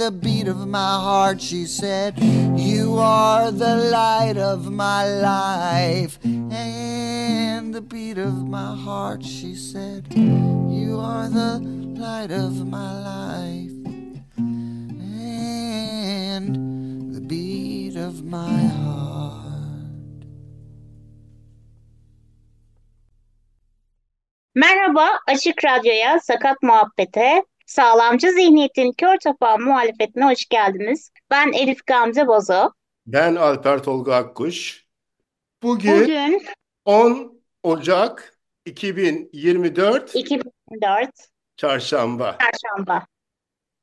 the beat of my heart. She said, You are the light of my life and the beat of my heart. She said, You are the light of my life and the beat of my heart. Merhaba, Açık Radyo'ya, Sakat Muhabbet'e, Sağlamcı Zihniyet'in Kör Topal muhalefetine hoş geldiniz. Ben Elif Gamze Bozo. Ben Alper Tolga Akkuş. Bugün Bugün 10 Ocak 2024 2024 Çarşamba. Çarşamba.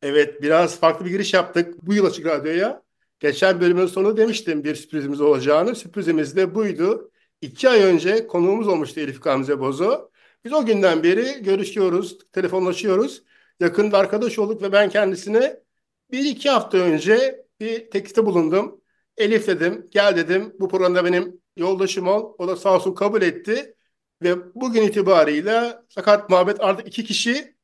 Evet biraz farklı bir giriş yaptık bu yıl Açık Radyo'ya. Geçen bölümün sonu demiştim bir sürprizimiz olacağını. Sürprizimiz de buydu. İki ay önce konuğumuz olmuştu Elif Gamze Bozo. Biz o günden beri görüşüyoruz, telefonlaşıyoruz. Yakında arkadaş olduk ve ben kendisine bir iki hafta önce bir teklifte bulundum. Elif dedim, gel dedim. Bu programda benim yoldaşım ol. O da sağ olsun kabul etti. Ve bugün itibarıyla Sakat Muhabbet artık iki kişi.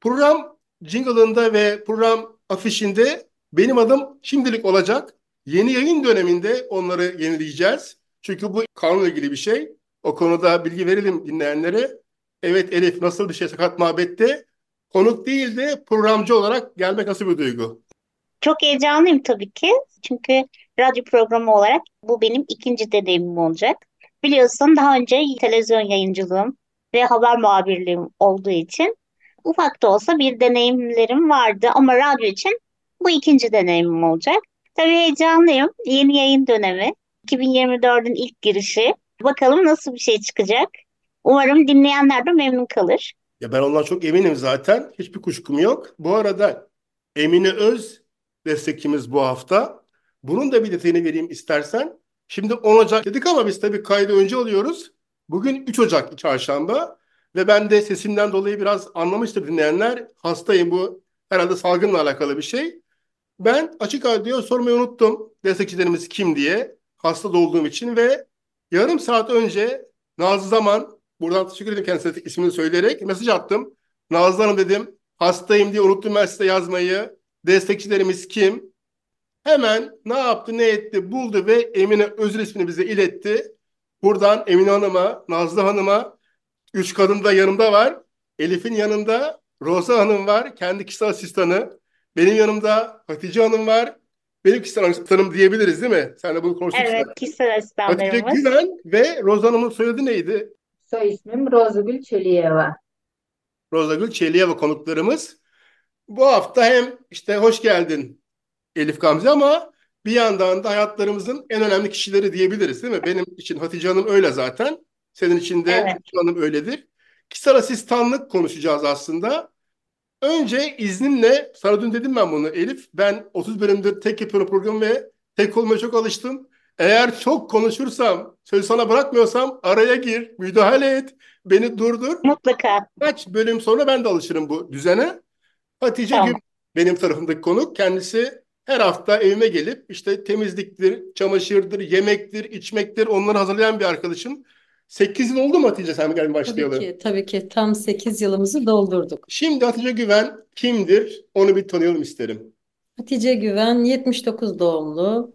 Program jingle'ında ve program afişinde benim adım şimdilik olacak. Yeni yayın döneminde onları yenileyeceğiz. Çünkü bu kanunla ilgili bir şey. O konuda bilgi verelim dinleyenlere. Evet Elif nasıl bir şey Sakat Muhabbet'te? Konuk değil de programcı olarak gelmek nasıl bir duygu? Çok heyecanlıyım tabii ki. Çünkü radyo programı olarak bu benim ikinci deneyimim olacak. Biliyorsun daha önce televizyon yayıncılığım ve haber muhabirliğim olduğu için ufak da olsa bir deneyimlerim vardı ama radyo için bu ikinci deneyimim olacak. Tabii heyecanlıyım. Yeni yayın dönemi. 2024'ün ilk girişi. Bakalım nasıl bir şey çıkacak. Umarım dinleyenler de memnun kalır. Ya ben ondan çok eminim zaten. Hiçbir kuşkum yok. Bu arada Emine Öz destekçimiz bu hafta. Bunun da bir detayını vereyim istersen. Şimdi 10 Ocak dedik ama biz tabii kaydı önce alıyoruz. Bugün 3 Ocak çarşamba ve ben de sesimden dolayı biraz anlamıştır dinleyenler. Hastayım bu herhalde salgınla alakalı bir şey. Ben açık radyo sormayı unuttum destekçilerimiz kim diye hasta olduğum için ve yarım saat önce Nazlı Zaman buradan teşekkür ederim kendisine ismini söyleyerek mesaj attım. Nazlı Hanım dedim hastayım diye unuttum ben size yazmayı. Destekçilerimiz kim? Hemen ne yaptı ne etti buldu ve Emine Özür ismini bize iletti. Buradan Emine Hanım'a, Nazlı Hanım'a, üç kadın da yanımda var. Elif'in yanında Rosa Hanım var, kendi kişisel asistanı. Benim yanımda Hatice Hanım var. Benim kişisel asistanım diyebiliriz değil mi? Sen de bunu konuştuk. Evet, kişisel Hatice asistanlarımız. Güven ve Rosa Hanım'ın soyadı neydi? Soy ismim Rozgül Çöliyeva. Rosa Gül Çeliyeva konuklarımız. Bu hafta hem işte hoş geldin Elif Gamze ama bir yandan da hayatlarımızın en önemli kişileri diyebiliriz değil mi? Benim için Hatice Hanım öyle zaten. Senin için de Evet. Hatice Hanım öyledir. Kişisel asistanlık konuşacağız aslında. Önce izninle, sana dün dedim ben bunu Elif. Ben 30 bölümdür tek yapıyorum programı ve tek olmaya çok alıştım. Eğer çok konuşursam, sözü sana bırakmıyorsam araya gir, müdahale et, beni durdur. Mutlaka. Kaç bölüm sonra ben de alışırım bu düzene. Hatice Tamam. Gül benim tarafımdaki konuk. Kendisi her hafta evime gelip işte temizliktir, çamaşırdır, yemektir, içmektir onları hazırlayan bir arkadaşım. 8 yıl oldu mu Hatice sen gelin Tabii başlayalım. ki, tabii ki tam 8 yılımızı doldurduk. Şimdi Hatice Güven kimdir? Onu bir tanıyalım isterim. Hatice Güven 79 doğumlu,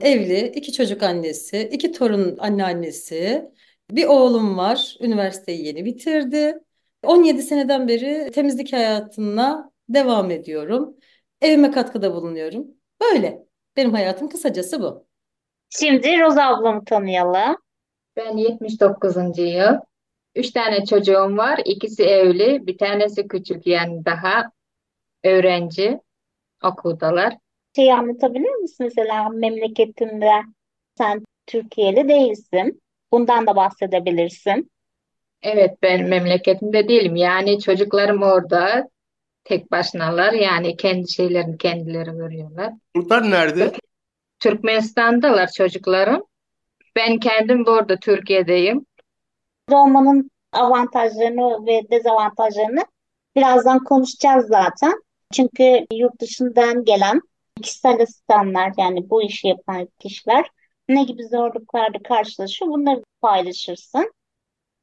evli, iki çocuk annesi, iki torun anneannesi. Bir oğlum var, üniversiteyi yeni bitirdi. 17 seneden beri temizlik hayatına devam ediyorum. Evime katkıda bulunuyorum. Böyle. Benim hayatım kısacası bu. Şimdi Roza ablamı tanıyalım. Ben 79. yıl. Üç tane çocuğum var. İkisi evli. Bir tanesi küçük yani daha öğrenci okuldalar. Şeyi anlatabilir misin mesela memleketinde sen Türkiye'li değilsin. Bundan da bahsedebilirsin. Evet ben memleketimde değilim. Yani çocuklarım orada tek başınalar. Yani kendi şeylerini kendileri görüyorlar. Çocuklar nerede? Türkmenistan'dalar çocuklarım. Ben kendim burada Türkiye'deyim. Olmanın avantajlarını ve dezavantajlarını birazdan konuşacağız zaten. Çünkü yurt dışından gelen kişisel asistanlar yani bu işi yapan kişiler ne gibi zorluklarla karşılaşıyor bunları paylaşırsın.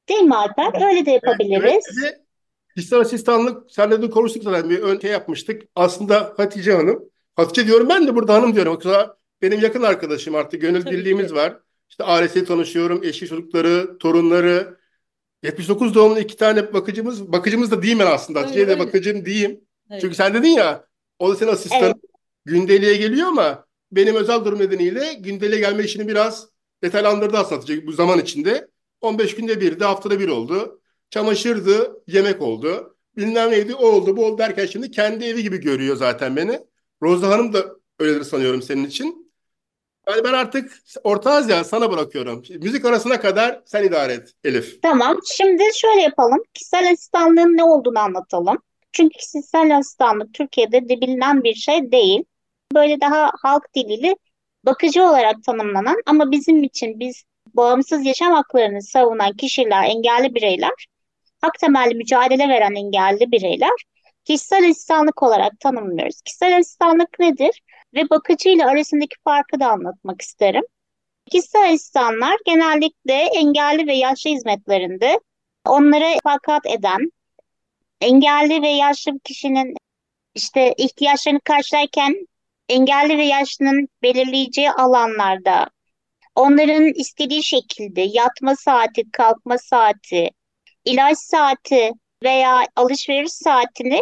Değil mi Alper? Öyle de yapabiliriz. Evet, kişisel asistanlık senle de konuştuk zaten bir ön şey yapmıştık. Aslında Hatice Hanım, Hatice diyorum ben de burada hanım diyorum. Yoksa benim yakın arkadaşım artık gönül Tabii birliğimiz ki. var. İşte ailesiyle tanışıyorum, eşi çocukları, torunları. 79 doğumlu iki tane bakıcımız, bakıcımız da diyeyim ben aslında. Öyle, Hatice'ye de öyle. bakıcım diyeyim. Evet. Çünkü sen dedin ya, o da senin asistanın. Evet. Gündeliğe geliyor ama benim özel durum nedeniyle gündeliğe gelme işini biraz detaylandırdı aslında bu zaman içinde. 15 günde bir de haftada bir oldu. Çamaşırdı, yemek oldu. Bilmem neydi, o oldu, bu oldu derken şimdi kendi evi gibi görüyor zaten beni. Roza Hanım da öyledir sanıyorum senin için. Yani ben artık Orta Asya sana bırakıyorum. Müzik arasına kadar sen idare et Elif. Tamam. Şimdi şöyle yapalım. Kişisel asistanlığın ne olduğunu anlatalım. Çünkü kişisel asistanlık Türkiye'de de bilinen bir şey değil. Böyle daha halk diliyle bakıcı olarak tanımlanan ama bizim için biz bağımsız yaşam haklarını savunan kişiler, engelli bireyler, hak temelli mücadele veren engelli bireyler kişisel asistanlık olarak tanımlıyoruz. Kişisel asistanlık nedir? Ve bakıcı ile arasındaki farkı da anlatmak isterim. Kişisel asistanlar genellikle engelli ve yaşlı hizmetlerinde onlara fakat eden, engelli ve yaşlı kişinin işte ihtiyaçlarını karşılarken engelli ve yaşlının belirleyeceği alanlarda onların istediği şekilde yatma saati, kalkma saati, ilaç saati veya alışveriş saatini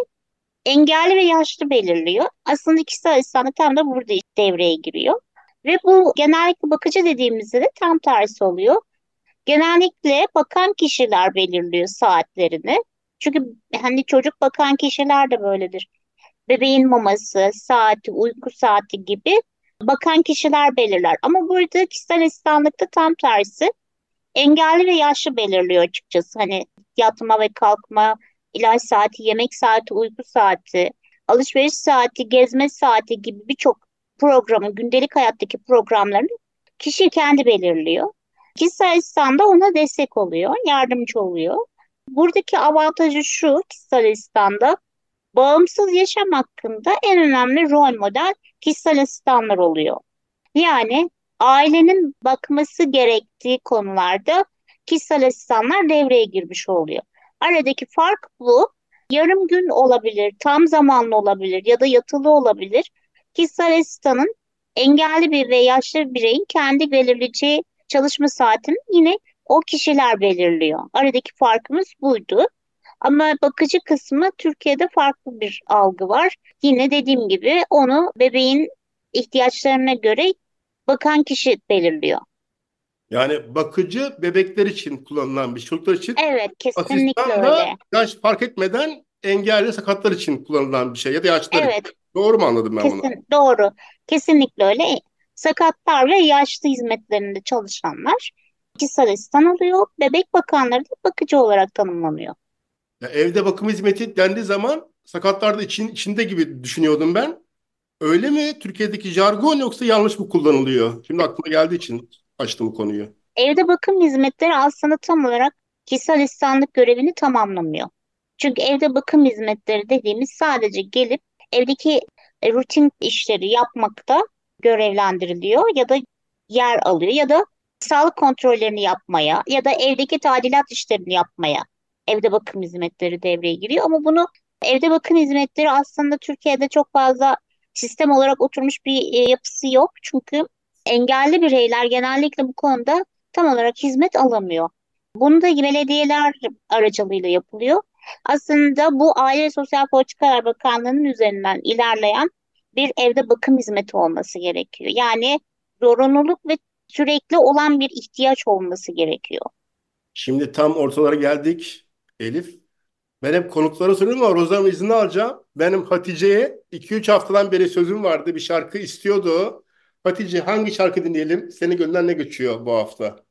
engelli ve yaşlı belirliyor. Aslında kişisel asistanlık tam da burada devreye giriyor. Ve bu genellikle bakıcı dediğimizde de tam tersi oluyor. Genellikle bakan kişiler belirliyor saatlerini. Çünkü hani çocuk bakan kişiler de böyledir. Bebeğin maması, saati, uyku saati gibi bakan kişiler belirler. Ama burada kişisel asistanlıkta tam tersi. Engelli ve yaşlı belirliyor açıkçası. Hani yatma ve kalkma, ilaç saati, yemek saati, uyku saati, alışveriş saati, gezme saati gibi birçok programı, gündelik hayattaki programlarını kişi kendi belirliyor. Kişisel asistan da ona destek oluyor, yardımcı oluyor. Buradaki avantajı şu kişisel asistanda bağımsız yaşam hakkında en önemli rol model kişisel asistanlar oluyor. Yani ailenin bakması gerektiği konularda kişisel asistanlar devreye girmiş oluyor. Aradaki fark bu. Yarım gün olabilir, tam zamanlı olabilir ya da yatılı olabilir. Kişisel asistanın engelli bir ve yaşlı bir bireyin kendi belirleyeceği çalışma saatini yine o kişiler belirliyor. Aradaki farkımız buydu. Ama bakıcı kısmı Türkiye'de farklı bir algı var. Yine dediğim gibi onu bebeğin ihtiyaçlarına göre bakan kişi belirliyor. Yani bakıcı bebekler için kullanılan bir şey. Çocuklar için Evet, kesinlikle asistan da öyle. yaş fark etmeden engelli sakatlar için kullanılan bir şey ya da yaşlılar için. Evet, Doğru mu anladım ben bunu? kesin doğru. Kesinlikle öyle. Sakatlar ve yaşlı hizmetlerinde çalışanlar kişisel asistan oluyor. Bebek bakanları da bakıcı olarak tanımlanıyor. Ya evde bakım hizmeti dendiği zaman sakatlar da için, içinde gibi düşünüyordum ben. Öyle mi? Türkiye'deki jargon yoksa yanlış mı kullanılıyor? Şimdi aklıma geldiği için açtım bu konuyu. Evde bakım hizmetleri aslında tam olarak kişisel asistanlık görevini tamamlamıyor. Çünkü evde bakım hizmetleri dediğimiz sadece gelip evdeki rutin işleri yapmakta görevlendiriliyor ya da yer alıyor ya da sağlık kontrollerini yapmaya ya da evdeki tadilat işlerini yapmaya evde bakım hizmetleri devreye giriyor. Ama bunu evde bakım hizmetleri aslında Türkiye'de çok fazla sistem olarak oturmuş bir e, yapısı yok. Çünkü engelli bireyler genellikle bu konuda tam olarak hizmet alamıyor. Bunu da belediyeler aracılığıyla yapılıyor. Aslında bu Aile Sosyal Politikalar Bakanlığı'nın üzerinden ilerleyen bir evde bakım hizmeti olması gerekiyor. Yani zorunluluk ve sürekli olan bir ihtiyaç olması gerekiyor. Şimdi tam ortalara geldik Elif. Ben hep konuklara soruyorum ama Rozan'ın izni alacağım. Benim Hatice'ye 2-3 haftadan beri sözüm vardı. Bir şarkı istiyordu. Hatice hangi şarkı dinleyelim? Senin gönlünden ne geçiyor bu hafta?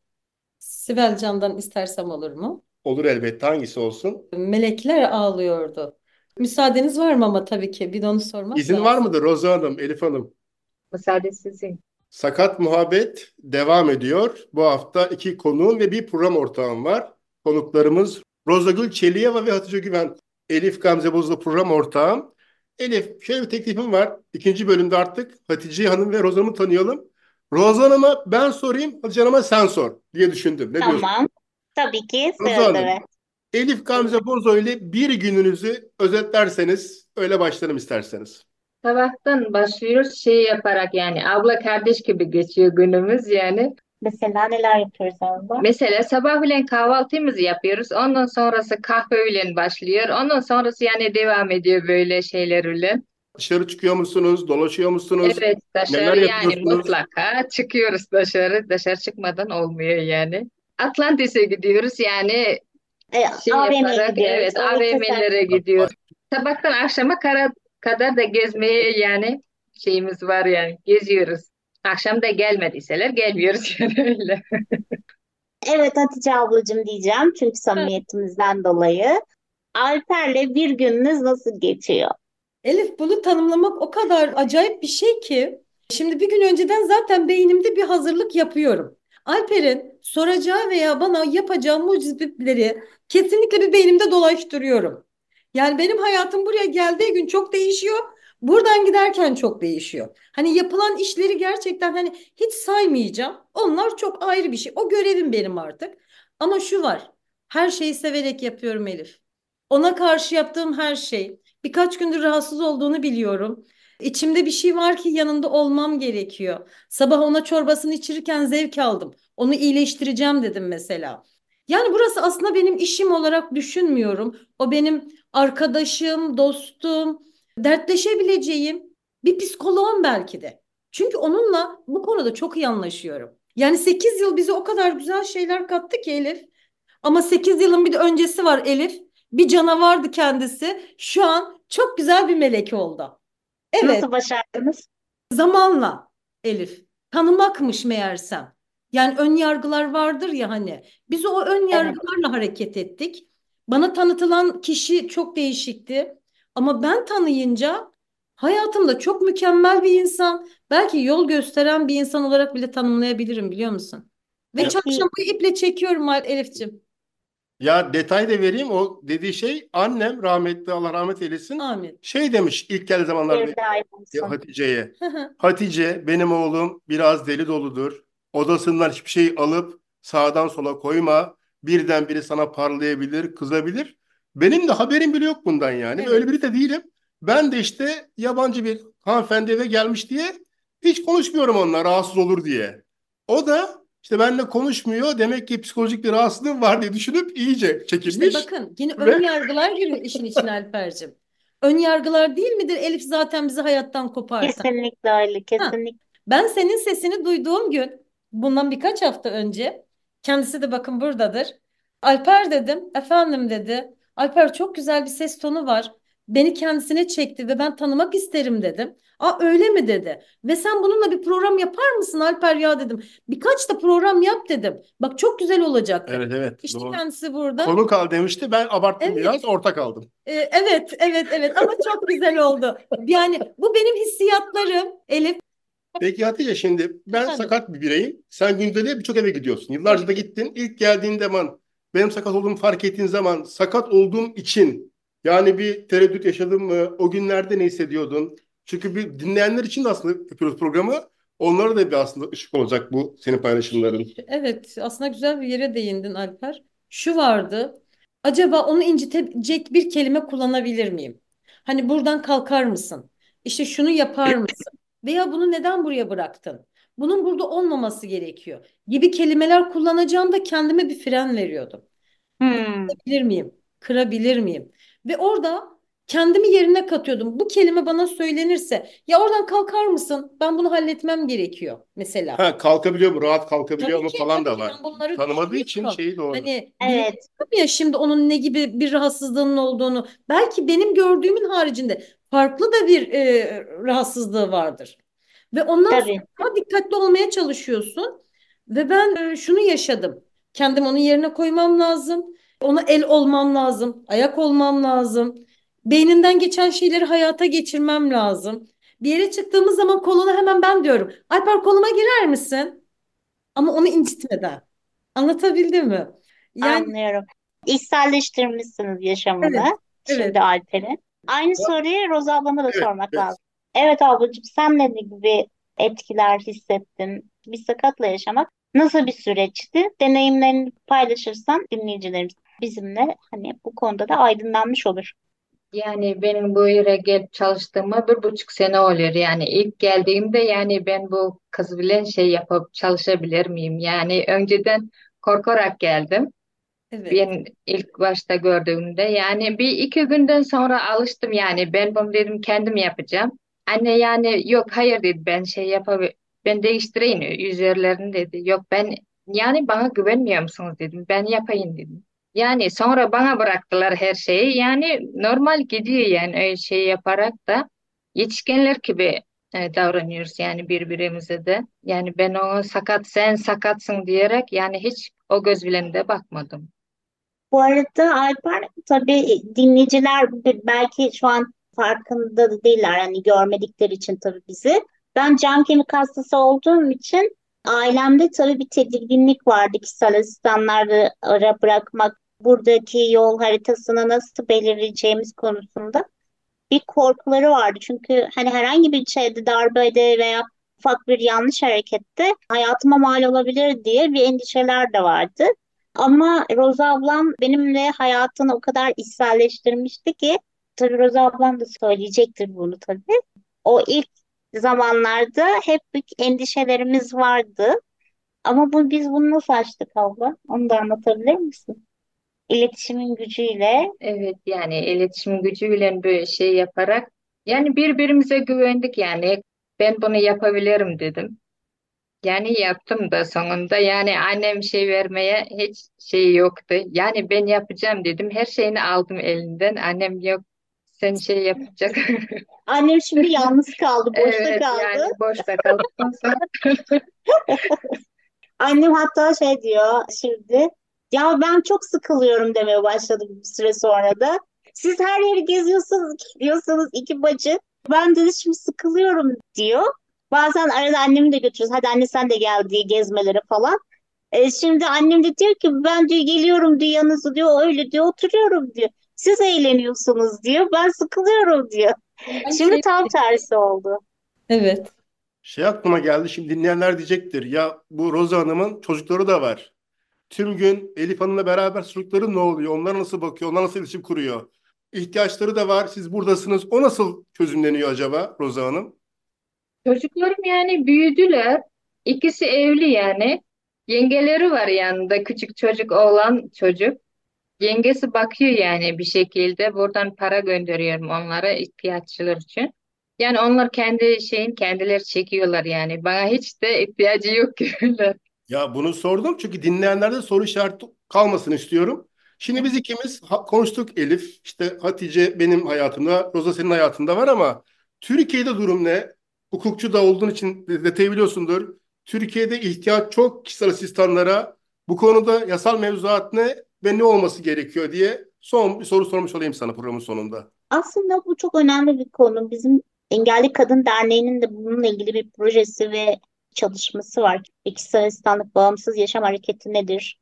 Sibel Can'dan istersem olur mu? Olur elbette hangisi olsun? Melekler ağlıyordu. Müsaadeniz var mı ama tabii ki bir de onu sormak İzin var lazım. mıdır Rozan Hanım, Elif Hanım? Müsaade sizin. Sakat Muhabbet devam ediyor. Bu hafta iki konuğum ve bir program ortağım var. Konuklarımız Rozagül Çeliyeva ve Hatice Güven. Elif Gamze Bozlu program ortağım. Elif şöyle bir teklifim var. İkinci bölümde artık Hatice Hanım ve Rozan'ımı tanıyalım. Rozan Hanım'a ben sorayım, Hatice Hanım'a sen sor diye düşündüm. Ne diyorsun? Tamam. Tabii ki Rozan Hanım. Elif Gamze Bozo ile bir gününüzü özetlerseniz öyle başlarım isterseniz. Sabahtan başlıyoruz şey yaparak yani abla kardeş gibi geçiyor günümüz yani. Mesela neler yapıyoruz orada? Mesela sabahleyin kahvaltımızı yapıyoruz. Ondan sonrası kahveyle başlıyor. Ondan sonrası yani devam ediyor böyle şeylerle. Dışarı çıkıyor musunuz? Dolaşıyor musunuz? Evet Neler dışarı yani yapıyorsunuz? mutlaka çıkıyoruz dışarı. Dışarı çıkmadan olmuyor yani. Atlantis'e gidiyoruz yani E, şey AVM'ye yaparak gidiyoruz. evet AVM'lere gidiyoruz. Sabahtan akşama kadar, kadar da gezmeye yani şeyimiz var yani geziyoruz. Akşam da gelmediyseler gelmiyoruz yani öyle. Evet Hatice ablacığım diyeceğim çünkü samimiyetimizden dolayı. Alper'le bir gününüz nasıl geçiyor? Elif bunu tanımlamak o kadar acayip bir şey ki. Şimdi bir gün önceden zaten beynimde bir hazırlık yapıyorum. Alper'in soracağı veya bana yapacağı mucizeleri kesinlikle bir beynimde dolaştırıyorum. Yani benim hayatım buraya geldiği gün çok değişiyor. Buradan giderken çok değişiyor. Hani yapılan işleri gerçekten hani hiç saymayacağım. Onlar çok ayrı bir şey. O görevim benim artık. Ama şu var. Her şeyi severek yapıyorum Elif. Ona karşı yaptığım her şey. Birkaç gündür rahatsız olduğunu biliyorum. İçimde bir şey var ki yanında olmam gerekiyor. Sabah ona çorbasını içirirken zevk aldım. Onu iyileştireceğim dedim mesela. Yani burası aslında benim işim olarak düşünmüyorum. O benim arkadaşım, dostum, dertleşebileceğim bir psikoloğum belki de. Çünkü onunla bu konuda çok iyi anlaşıyorum. Yani 8 yıl bize o kadar güzel şeyler kattı ki Elif. Ama 8 yılın bir de öncesi var Elif. Bir canavardı kendisi. Şu an çok güzel bir melek oldu. Evet, Nasıl başardınız? zamanla Elif. Tanımakmış meğersem. Yani ön yargılar vardır ya hani. Biz o ön Evet. yargılarla hareket ettik. Bana tanıtılan kişi çok değişikti. Ama ben tanıyınca hayatımda çok mükemmel bir insan, belki yol gösteren bir insan olarak bile tanımlayabilirim biliyor musun? Ve Ya- çarşamba iple çekiyorum Elif'ciğim. Ya detay da vereyim. O dediği şey annem rahmetli Allah rahmet eylesin. Amin. Şey demiş ilk geldiği zamanlarda ya olsun. Hatice'ye. Hatice benim oğlum biraz deli doludur. Odasından hiçbir şey alıp sağdan sola koyma. Birdenbire sana parlayabilir, kızabilir. Benim de haberim bile yok bundan yani. Evet. Öyle biri de değilim. Ben de işte yabancı bir hanımefendi eve gelmiş diye hiç konuşmuyorum onunla rahatsız olur diye. O da işte benimle konuşmuyor. Demek ki psikolojik bir rahatsızlığım var diye düşünüp iyice İşte çekilmiş. bakın yine Ve- ön yargılar giriyor işin içine Alper'cim. Ön yargılar değil midir Elif zaten bizi hayattan kopartan? Kesinlikle öyle, kesinlikle. Ben senin sesini duyduğum gün, bundan birkaç hafta önce, kendisi de bakın buradadır. Alper dedim, efendim dedi. Alper çok güzel bir ses tonu var. Beni kendisine çekti ve ben tanımak isterim dedim. Aa öyle mi dedi. Ve sen bununla bir program yapar mısın Alper ya dedim. Birkaç da program yap dedim. Bak çok güzel olacak. Evet evet İşte doğru. kendisi burada. Konu kal demişti. Ben abarttım Evet. biraz orta kaldım. Ee, evet, evet, evet ama çok güzel oldu. Yani bu benim hissiyatlarım Elif. Peki Hatice şimdi ben Efendim? sakat bir bireyim. Sen günde birçok eve gidiyorsun. Yıllarca da gittin. İlk geldiğin zaman benim sakat olduğumu fark ettiğin zaman sakat olduğum için yani bir tereddüt yaşadın mı? O günlerde ne hissediyordun? Çünkü bir dinleyenler için de aslında yapıyoruz programı. Onlara da bir aslında ışık olacak bu senin paylaşımların. Evet, aslında güzel bir yere değindin Alper. Şu vardı. Acaba onu incitecek bir kelime kullanabilir miyim? Hani buradan kalkar mısın? İşte şunu yapar mısın? Veya bunu neden buraya bıraktın? Bunun burada olmaması gerekiyor. Gibi kelimeler kullanacağımda kendime bir fren veriyordum. Hmm. Kırabilir miyim? Kırabilir miyim? Ve orada kendimi yerine katıyordum. Bu kelime bana söylenirse ya oradan kalkar mısın? Ben bunu halletmem gerekiyor mesela. Ha, kalkabiliyor mu? Rahat kalkabiliyor Tabii mu ki, falan da var. Tanımadığı için şeyi doğru. Hani Evet. ya şimdi onun ne gibi bir rahatsızlığının olduğunu. Belki benim gördüğümün haricinde farklı da bir e, rahatsızlığı vardır. Ve ondan sonra Tabii. daha dikkatli olmaya çalışıyorsun. Ve ben e, şunu yaşadım. Kendim onun yerine koymam lazım. Ona el olmam lazım. Ayak olmam lazım. Beyninden geçen şeyleri hayata geçirmem lazım. Bir yere çıktığımız zaman koluna hemen ben diyorum. Alper koluma girer misin? Ama onu incitmeden. Anlatabildim mi? Yani Anlıyorum. İçselleştirmişsiniz yaşamını evet, evet. şimdi Alper'in. Aynı soruyu Roza ablama da Evet, sormak evet. lazım. Evet ablacığım sen ne gibi etkiler hissettin? Bir sakatla yaşamak nasıl bir süreçti? Deneyimlerini paylaşırsan dinleyicilerimiz bizimle hani bu konuda da aydınlanmış olur. Yani benim bu yere gelip çalıştığıma bir buçuk sene oluyor. Yani ilk geldiğimde yani ben bu kız bilen şey yapıp çalışabilir miyim? Yani önceden korkarak geldim. Evet. Ben ilk başta gördüğümde yani bir iki günden sonra alıştım yani ben bunu dedim kendim yapacağım. Anne yani yok hayır dedi ben şey yapabilirim ben değiştireyim üzerlerini dedi. Yok ben yani bana güvenmiyor musunuz dedim ben yapayım dedim. Yani sonra bana bıraktılar her şeyi yani normal gidiyor yani öyle şey yaparak da yetişkinler gibi e, davranıyoruz yani birbirimize de. Yani ben ona sakat sen sakatsın diyerek yani hiç o göz bile de bakmadım. Bu arada Alper tabii dinleyiciler belki şu an farkında da değiller hani görmedikleri için tabii bizi. Ben can kemik hastası olduğum için ailemde tabii bir tedirginlik vardı kişisel asistanları ara bırakmak, buradaki yol haritasını nasıl belirleyeceğimiz konusunda bir korkuları vardı. Çünkü hani herhangi bir şeyde darbede veya ufak bir yanlış harekette hayatıma mal olabilir diye bir endişeler de vardı. Ama Roza ablam benimle hayatını o kadar içselleştirmişti ki tabii Roza ablam da söyleyecektir bunu tabii. O ilk zamanlarda hep büyük endişelerimiz vardı. Ama bu, biz bunu nasıl aştık abla? Onu da anlatabilir misin? İletişimin gücüyle. Evet yani iletişim gücüyle böyle şey yaparak yani birbirimize güvendik yani ben bunu yapabilirim dedim. Yani yaptım da sonunda yani annem şey vermeye hiç şey yoktu. Yani ben yapacağım dedim. Her şeyini aldım elinden. Annem yok sen şey yapacak. Annem şimdi yalnız kaldı, boşta Evet kaldı. yani boşta sonra Annem hatta şey diyor şimdi ya ben çok sıkılıyorum demeye başladı bir süre sonra da. Siz her yeri geziyorsunuz, gidiyorsunuz iki bacı. Ben de şimdi sıkılıyorum diyor. Bazen arada annemi de götürüyoruz. Hadi anne sen de gel diye gezmelere falan. E, şimdi annem de diyor ki ben diyor geliyorum diyor yanınızda diyor öyle diyor oturuyorum diyor. Siz eğleniyorsunuz diyor. Ben sıkılıyorum diyor. Ay Şimdi şey, tam tersi oldu. evet. Şey aklıma geldi şimdi dinleyenler diyecektir. Ya bu Roza Hanım'ın çocukları da var. Tüm gün Elif Hanım'la beraber çocukları ne oluyor? Onlar nasıl bakıyor? Onlar nasıl iletişim kuruyor? İhtiyaçları da var. Siz buradasınız. O nasıl çözümleniyor acaba Roza Hanım? çocuklarım yani büyüdüler. İkisi evli yani. Yengeleri var yanında küçük çocuk oğlan çocuk. Yengesi bakıyor yani bir şekilde buradan para gönderiyorum onlara ihtiyaçları için. Yani onlar kendi şeyin kendileri çekiyorlar yani. Bana hiç de ihtiyacı yok diyorlar. Ya bunu sordum çünkü dinleyenlerde soru işareti kalmasın istiyorum. Şimdi biz ikimiz konuştuk Elif. İşte Hatice benim hayatımda, Roza senin hayatında var ama Türkiye'de durum ne? Hukukçu da olduğun için de- detayı biliyorsundur. Türkiye'de ihtiyaç çok kişisel asistanlara. Bu konuda yasal mevzuat ne ve ne olması gerekiyor diye son bir soru sormuş olayım sana programın sonunda. Aslında bu çok önemli bir konu. Bizim Engelli Kadın Derneği'nin de bununla ilgili bir projesi ve çalışması var. Kişisel asistanlık bağımsız yaşam hareketi nedir?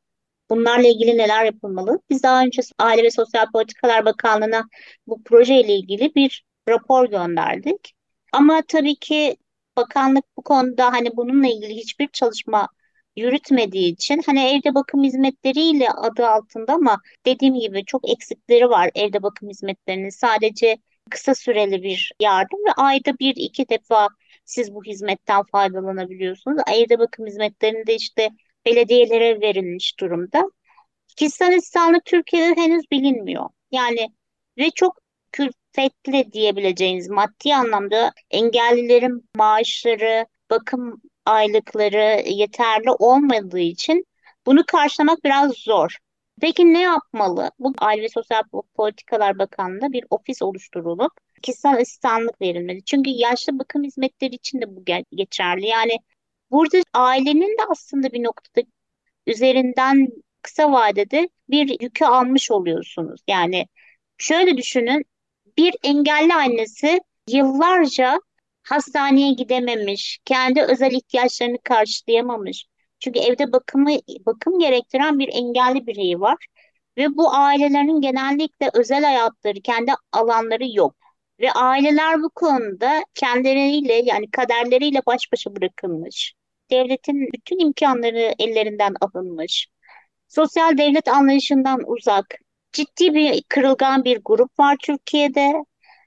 Bunlarla ilgili neler yapılmalı? Biz daha önce Aile ve Sosyal Politikalar Bakanlığı'na bu projeyle ilgili bir rapor gönderdik. Ama tabii ki bakanlık bu konuda hani bununla ilgili hiçbir çalışma yürütmediği için hani evde bakım hizmetleriyle adı altında ama dediğim gibi çok eksikleri var evde bakım hizmetlerinin. Sadece kısa süreli bir yardım ve ayda bir iki defa siz bu hizmetten faydalanabiliyorsunuz. Evde bakım hizmetlerinde işte belediyelere verilmiş durumda. Kişisel asistanlık Türkiye'de henüz bilinmiyor. Yani ve çok külfetli diyebileceğiniz maddi anlamda engellilerin maaşları, bakım aylıkları yeterli olmadığı için bunu karşılamak biraz zor. Peki ne yapmalı? Bu Aile ve Sosyal Politikalar Bakanlığı'nda bir ofis oluşturulup kişisel asistanlık verilmeli. Çünkü yaşlı bakım hizmetleri için de bu geçerli. Yani burada ailenin de aslında bir noktada üzerinden kısa vadede bir yükü almış oluyorsunuz. Yani şöyle düşünün, bir engelli annesi yıllarca hastaneye gidememiş, kendi özel ihtiyaçlarını karşılayamamış. Çünkü evde bakımı bakım gerektiren bir engelli bireyi var ve bu ailelerin genellikle özel hayatları, kendi alanları yok. Ve aileler bu konuda kendileriyle yani kaderleriyle baş başa bırakılmış. Devletin bütün imkanları ellerinden alınmış. Sosyal devlet anlayışından uzak. Ciddi bir kırılgan bir grup var Türkiye'de.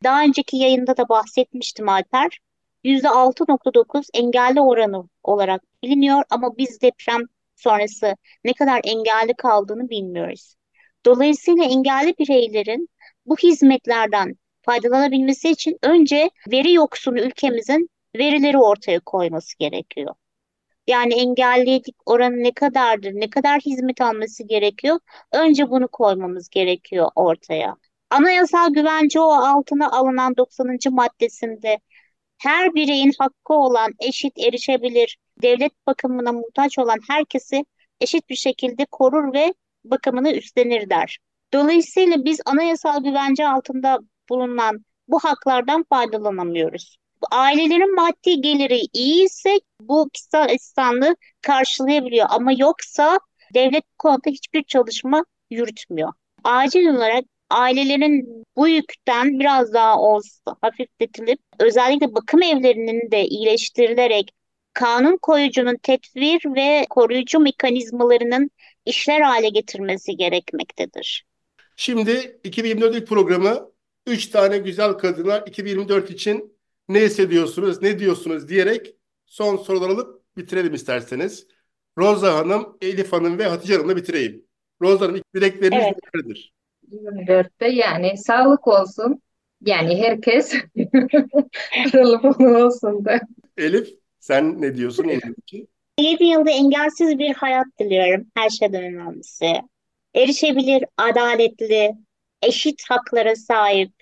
Daha önceki yayında da bahsetmiştim Alper. %6.9 engelli oranı olarak biliniyor ama biz deprem sonrası ne kadar engelli kaldığını bilmiyoruz. Dolayısıyla engelli bireylerin bu hizmetlerden faydalanabilmesi için önce veri yoksunu ülkemizin verileri ortaya koyması gerekiyor. Yani engellilik oranı ne kadardır, ne kadar hizmet alması gerekiyor? Önce bunu koymamız gerekiyor ortaya. Anayasal güvence o altına alınan 90. maddesinde her bireyin hakkı olan eşit erişebilir, devlet bakımına muhtaç olan herkesi eşit bir şekilde korur ve bakımını üstlenir der. Dolayısıyla biz anayasal güvence altında bulunan bu haklardan faydalanamıyoruz. Ailelerin maddi geliri iyi ise bu kişisel asistanlığı karşılayabiliyor ama yoksa devlet bu konuda hiçbir çalışma yürütmüyor. Acil olarak ailelerin bu yükten biraz daha olsa hafifletilip özellikle bakım evlerinin de iyileştirilerek kanun koyucunun tetvir ve koruyucu mekanizmalarının işler hale getirmesi gerekmektedir. Şimdi 2024 ilk programı 3 tane güzel kadına 2024 için ne hissediyorsunuz, ne diyorsunuz diyerek son sorular alıp bitirelim isterseniz. Roza Hanım, Elif Hanım ve Hatice Hanım'la bitireyim. Roza Hanım ilk dilekleriniz Evet. nelerdir? 24'te yani sağlık olsun. Yani herkes aralıklı olsun da. Elif sen ne diyorsun Elif için? 7 yılda engelsiz bir hayat diliyorum her şeyden önemlisi. Erişebilir, adaletli, eşit haklara sahip,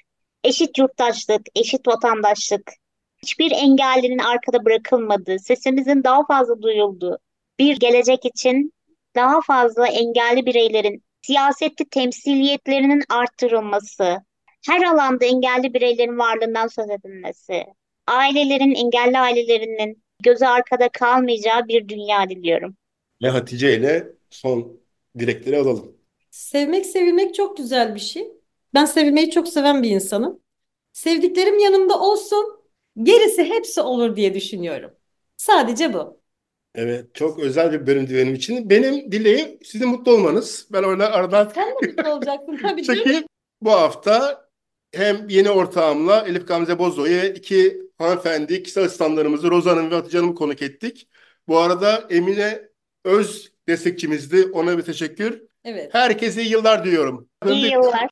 eşit yurttaşlık, eşit vatandaşlık, hiçbir engellinin arkada bırakılmadığı, sesimizin daha fazla duyulduğu bir gelecek için daha fazla engelli bireylerin siyasette temsiliyetlerinin arttırılması, her alanda engelli bireylerin varlığından söz edilmesi, ailelerin, engelli ailelerinin gözü arkada kalmayacağı bir dünya diliyorum. Ve Hatice ile son dilekleri alalım. Sevmek, sevilmek çok güzel bir şey. Ben sevilmeyi çok seven bir insanım. Sevdiklerim yanımda olsun, gerisi hepsi olur diye düşünüyorum. Sadece bu. Evet, çok özel bir bölümdü benim için. Benim dileğim sizin mutlu olmanız. Ben orada aradan Sen de mutlu olacaksın tabii. Çünkü bu hafta hem yeni ortağımla Elif Gamze Bozo'yu iki hanımefendi kişisel asistanlarımızı Rozan Hanım ve Hatice Hanım'ı konuk ettik. Bu arada Emine Öz destekçimizdi. Ona bir teşekkür. Evet. Herkese iyi yıllar diliyorum. İyi yıllar.